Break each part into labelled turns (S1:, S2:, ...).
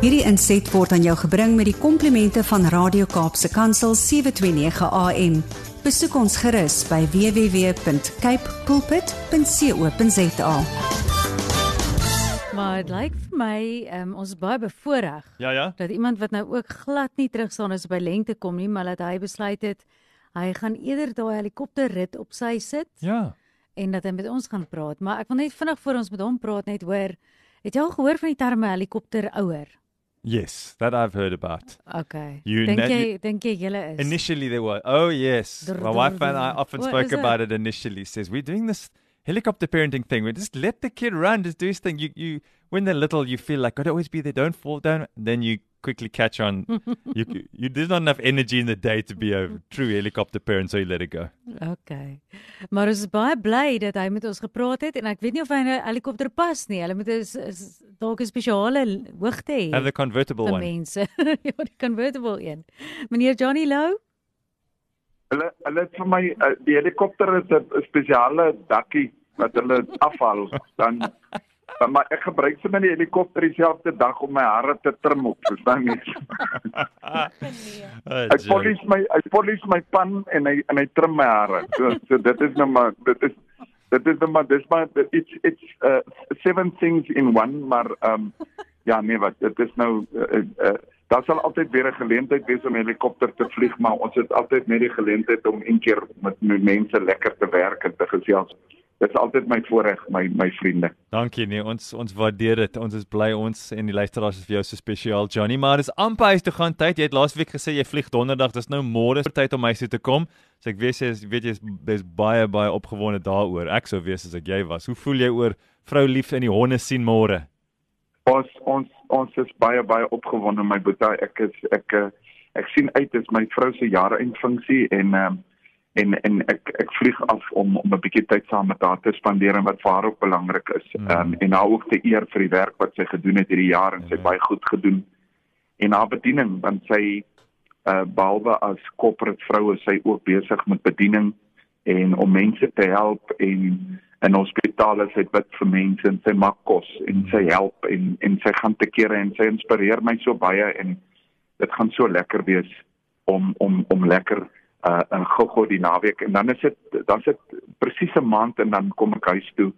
S1: Hierdie inset word aan jou gebring met die komplimente van Radio Kaapse Kansel 729 AM. Besoek ons gerus by www.cape pulpit.co.za.
S2: Maar dit lyk vir my um, ons is baie bevoordeel
S3: Ja ja.
S2: dat iemand wat nou ook glad nie terugstaan as by lengte kom nie, maar dat hy besluit het hy gaan eerder daai helikopterrit op sy sit
S3: Ja.
S2: en dat hy met ons gaan praat. Maar ek wil net vinnig voor ons met hom praat net hoor. Het jy al gehoor van die terme helikopterouer?
S3: Yes, that I've heard about.
S2: Okay.
S3: You
S2: Dink
S3: na-
S2: jy dink jy julle is
S3: Initially there was oh yes. My wife and I often
S2: What
S3: spoke
S2: is it?
S3: about it initially. Says we're doing this helicopter parenting thing. We just let the kid run, just do his thing. You you when they're little you feel like gotta always be there, don't fall down. Then you quickly catch on. you you there's not enough energy in the day to be a true helicopter parent, so you let it go.
S2: Okay. Maar ons is baie bly dat hy met ons gepraat het en ek weet nie of hy 'n helikopter pas nie. Hulle moet 'n dalk 'n spesiale hoogte hê.
S3: Have the convertible one.
S2: mense. ja, die convertible een. Meneer Johnny Lou?
S4: Hulle hulle het vir my uh, die helikopter is 'n spesiale dakkie wat hulle afhaal dan maar ek gebruik sommer die helikopter dieselfde dag om my hare te trim op, verstaan jy?
S3: Oh,
S4: Hy
S3: joke.
S4: polish my hy polish my pan en hy en hy trim my hare. So so dit is nou maar dit is dit is nou maar dis maar dit- it's it's uh, seven things in one maar um ja nee wat dit is nou uh, uh, daar sal altyd weer 'n geleentheid wees om helikopter te vlieg maar ons het altyd net die geleentheid om een keer met, met mense lekker te werk en te gesels. Dit is altyd my voorreg my my vriende.
S3: Dankie nee, ons ons waardeer dit. Ons is bly ons en die luisteraars is vir jou so spesiaal Johnny, maar dis amper huis toe gaan tyd. Jy het laasweek gesê jy vlieg donderdag. Dis nou môre tyd om huis toe te kom. So ek weet jy is weet jy is dis baie baie opgewonde daaroor. Ek sou wees as ek jy was. Hoe voel jy oor vrou lief en die honde sien môre?
S4: Ons ons ons is baie baie opgewonde my boetie. Ek is ek eh, ek sien uit dis my vrou se jare eindfunksie en ehm en en ek ek vlieg af om om 'n bietjie tyd saam met haar te spandeer en wat vir haar ook belangrik is.
S3: Mm.
S4: Ehm um, en haar ook te eer vir die werk wat sy gedoen het hierdie jaar en sy
S3: Ja.
S4: baie goed gedoen. En haar bediening want sy uh behalwe as corporate vrou is sy ook besig met bediening en om mense te help en in hospitale sy bid vir mense en sy maak kos en sy help en en sy gaan te kere en sy inspireer my so baie en dit gaan so lekker wees om om om lekker uh in gou-gou die naweek en dan is dit dan is dit presies 'n maand en dan kom ek huis toe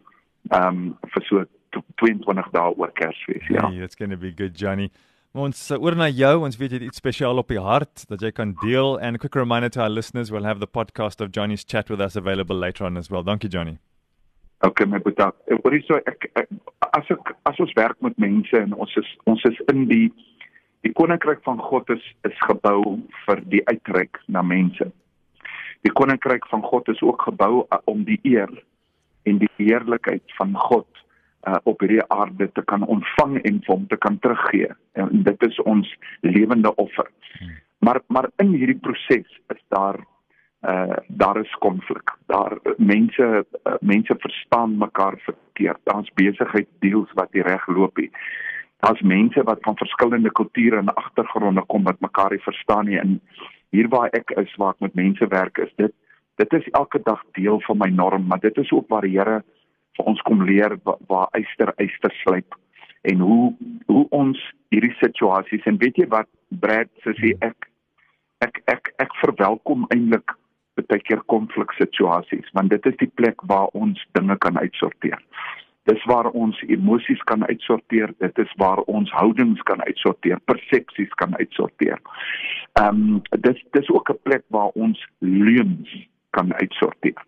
S4: um vir so tw- 22 dae oor Kersfees ja.
S3: Hey, it's going to be good Johnny. Maar Ons uh, oor na jou. Ons weet jy het iets spesiaal op die hart dat jy kan deel and a quick reminder to our listeners we'll have the podcast of Johnny's chat with us available later on as well. Dankie Johnny.
S4: Okay my boetie. Hoor hierso ek, ek as ek as ons werk met mense en ons is ons is in die die koninkryk van God is is gebou vir die uitreik na mense. Die koninkryk van God is ook gebou uh, om die eer en die heerlikheid van God uh, op hierdie aarde te kan ontvang en vir hom te kan teruggee. En dit is ons lewende offer. Maar maar in hierdie proses is daar uh daar is konflik. Daar mense uh, mense verstaan mekaar verkeerd. Daar's besigheid deals wat nie reg loop nie. Daar's mense wat van verskillende kulture en agtergronde kom wat mekaar nie verstaan nie. En hier waar ek is, waar ek met mense werk, is dit dit is elke dag deel van my norm, maar dit is ook waar die Here vir ons kom leer waar, waar eyster eyster slyp en hoe hoe ons hierdie situasies en weet jy wat Brad sê ek ek ek ek verwelkom eintlik baie keer konfliksituasies want dit is die plek waar ons dinge kan uitsorteer. Dis waar ons emosies kan uitsorteer, dit is waar ons houdings kan uitsorteer, persepsies kan uitsorteer. Ehm um, dis dis ook 'n plek waar ons leuns kan uitsorteer.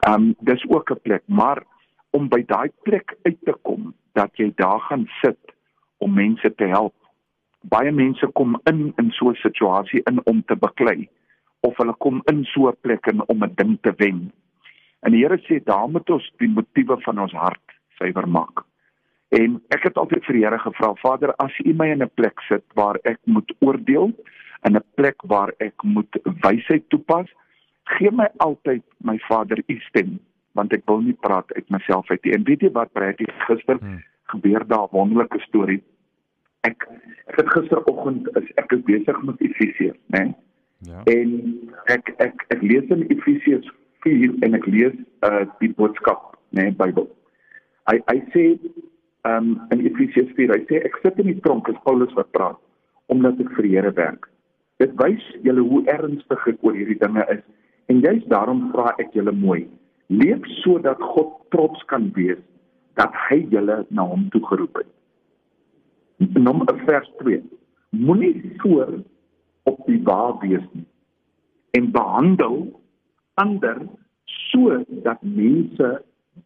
S4: Ehm um, dis ook 'n plek, maar om by daai plek uit te kom dat jy daar gaan sit om mense te help. Baie mense kom in in so 'n situasie in om te beklei of hulle kom in so 'n plek in om 'n ding te wen. En die Here sê daar moet ons die motiewe van ons hart suiwer maak. En ek het altyd vir die Here gevra, Vader, as U my in 'n plek sit waar ek moet oordeel, in 'n plek waar ek moet wysheid toepas, gee my altyd my Vader U stem, want ek wil nie praat uit myself uit nie. En weet jy wat, Brad, gister
S3: Hmm.
S4: gebeur daar 'n wonderlike storie. Ek ek het gisteroggend is ek is besig met Efesiërs, né? Nee?
S3: Ja.
S4: En ek ek ek lees in Efesiërs 4 en ek lees uh die boodskap, né, nee, Bybel. Hy hy sê um, in Efesiërs 4. Hy sê ek sit in die tronk as Paulus wat praat omdat ek vir die Here werk. Dit wys julle hoe ernstig ek oor hierdie dinge is en juist daarom vra ek julle mooi. Leef sodat God trots kan wees dat hy julle na hom toe geroep het. Nommer vers 2. Moenie voor op die waar wees nie en behandel ander so dat mense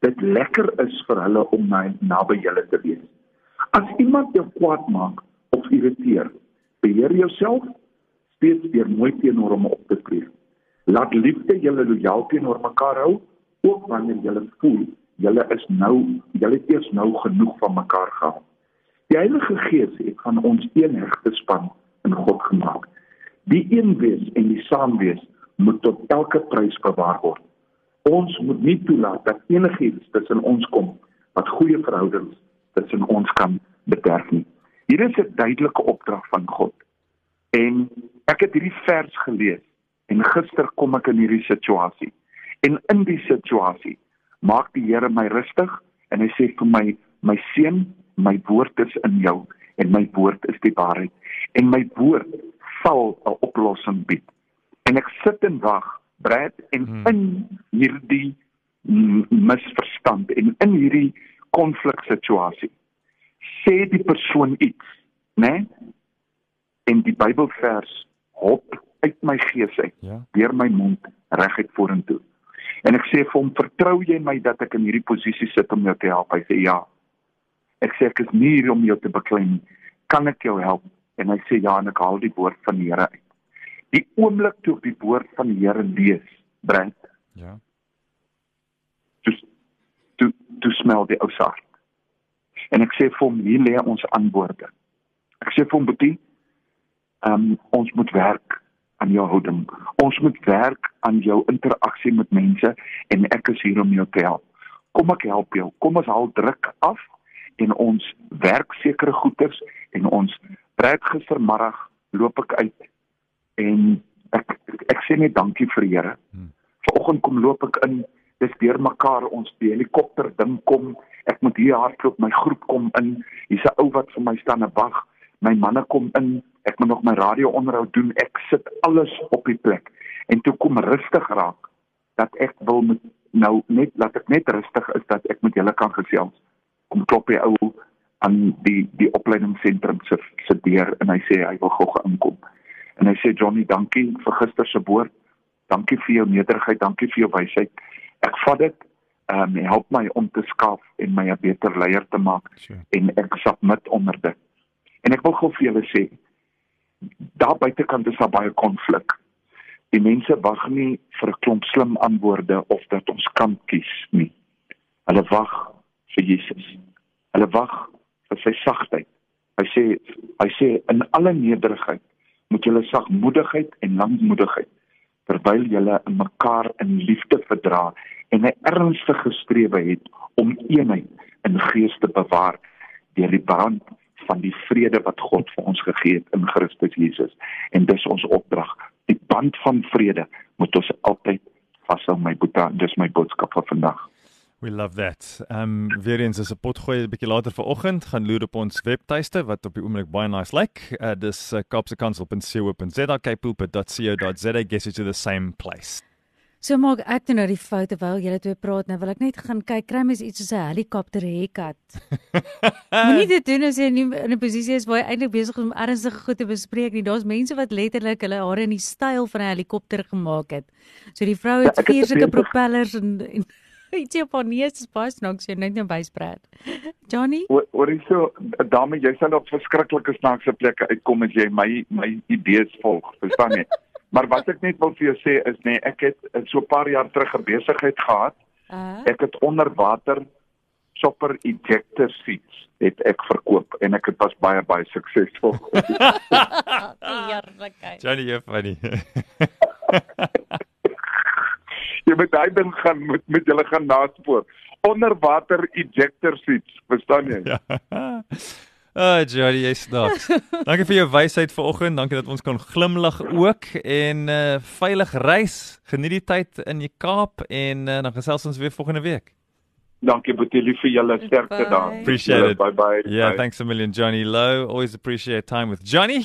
S4: dit lekker is vir hulle om my naby julle te wees. As iemand jou kwaad maak of irriteer, beheer jouself steeds weer mooi teenoor hom op te tree. Laat liefde julle lojaal teenoor mekaar hou, ook wanneer julle voel julle is nou julle eers nou genoeg van mekaar gehad. Die Heilige Gees het van ons een hegte span in God gemaak. Die een wees en die saamwees moet tot elke prys bewaar word. Ons moet nie toelaat dat enigiets tussen ons kom wat goeie verhoudings tussen ons kan bederf nie. Hier is 'n duidelike opdrag van God. En ek het hierdie vers gelees en gister kom ek in hierdie situasie. En in die situasie maak die Here my rustig en hy sê vir my my seun my woord is in jou en my woord is die waarheid en my woord sal 'n oplossing bied en ek sit en wag Brad en hmm. in hierdie misverstand en in hierdie konfliksituasie sê die persoon iets né nee? en die Bybelvers hop uit my gees uit ja. deur my mond reguit vorentoe en ek sê vir hom vertrou jy my dat ek in hierdie posisie sit om jou te help hy sê ja ek sê ek is nie hier om jou te beklei kan ek jou help en hy sê ja en ek haal die woord van die Here uit die oomblik toe ek die woord van die Here lees, bring ja. Dis toe toe smel die ou saak. En ek sê vir hom, hier lê ons antwoorde. Ek sê vir hom, "Boetie, um, ons moet werk aan jou houding. Ons moet werk aan jou interaksie met mense en ek is hier om jou te help. Kom ek help jou. Kom ons haal druk af en ons werk sekere goeders en ons breek gistermiddag loop ek uit en ek ek sê net dankie vir die Here. Hmm. Vanoggend kom loop ek in, dis deur mekaar ons die helikopter ding kom. Ek moet hier hardloop, my groep kom in. Hier's 'n ou wat vir my staan en wag. My manne kom in. Ek moet nog my radio onderhoud doen. Ek sit alles op die plek. En toe kom rustig raak dat ek wil met nou net laat ek net rustig is dat ek met julle kan gesels. Kom klop hy ou aan die die opleidingsentrum se se deur en hy sê hy wil gou inkom en hy sê Johnny, dankie vir gister se woord. Dankie vir jou nederigheid, dankie vir jou wysheid. Ek vat dit ehm um, help my om te skaaf en my 'n beter leier te maak sure. en ek submit onder dit. En ek wil gou vir julle sê daar buitekant is daar baie konflik. Die mense wag nie vir 'n klomp slim antwoorde of dat ons kan kies nie. Hulle wag vir Jesus. Hulle wag vir sy sagtheid. Hy sê hy sê in alle nederigheid moet julle sagmoedigheid en lankmoedigheid terwyl julle mekaar in liefde verdra en 'n ernstige strewe het om eenheid in gees te bewaar deur die band van die vrede wat God vir ons gegee het in Christus Jesus. En dis ons opdrag. Die band van vrede moet ons altyd vashou my boeta dis my boodskap vir vandag
S3: We love that. Ehm um, weer eens is 'n potgooi 'n bietjie later vanoggend gaan loer op ons webtuiste wat op die oomblik baie nice lyk. Like. Uh, dis uh, kapsekansel.co.za kpoop.co.za gets you to the same place.
S2: So maak ek toe nou die foute terwyl julle twee praat nou wil ek net gaan kyk kry mens iets soos 'n helikopter haircut. Moenie dit doen as jy in 'n posisie is waar jy eintlik besig is om ernstige goed te bespreek nie. Daar's mense wat letterlik hulle hare in die styl van 'n helikopter gemaak het. So die vrou het ja, vier sulke propellers en, en Ietsie op haar neus is baie snaaks, jy net nou byspreek. Johnny?
S4: Hoor jy so, dame, jy sal op verskriklike snaakse plekke uitkom as jy my my idees volg, verstaan jy? maar wat ek net wil vir jou sê is nee, ek het so 'n paar jaar terug 'n besigheid gehad. Uh? Ek het onder water chopper ejector seats het ek verkoop en ek het was baie baie suksesvol.
S2: Heerlikheid.
S3: Johnny, jy funny
S4: jy met daai ding gaan met met julle gaan naspoor. Onderwater ejector seats, verstaan jy? Ja.
S3: Ah, Jody, jy's snaaks. Dankie vir jou wysheid vanoggend. Dankie dat ons kan glimlag ook en uh veilig reis. Geniet die tyd in die Kaap en uh, dan gesels ons weer volgende week.
S4: Dankie Boetie vir julle sterkte
S2: Bye.
S4: daar.
S3: Appreciate it.
S4: Bye bye.
S3: Yeah,
S4: Bye.
S3: thanks a million, Johnny Low. Always appreciate time with Johnny.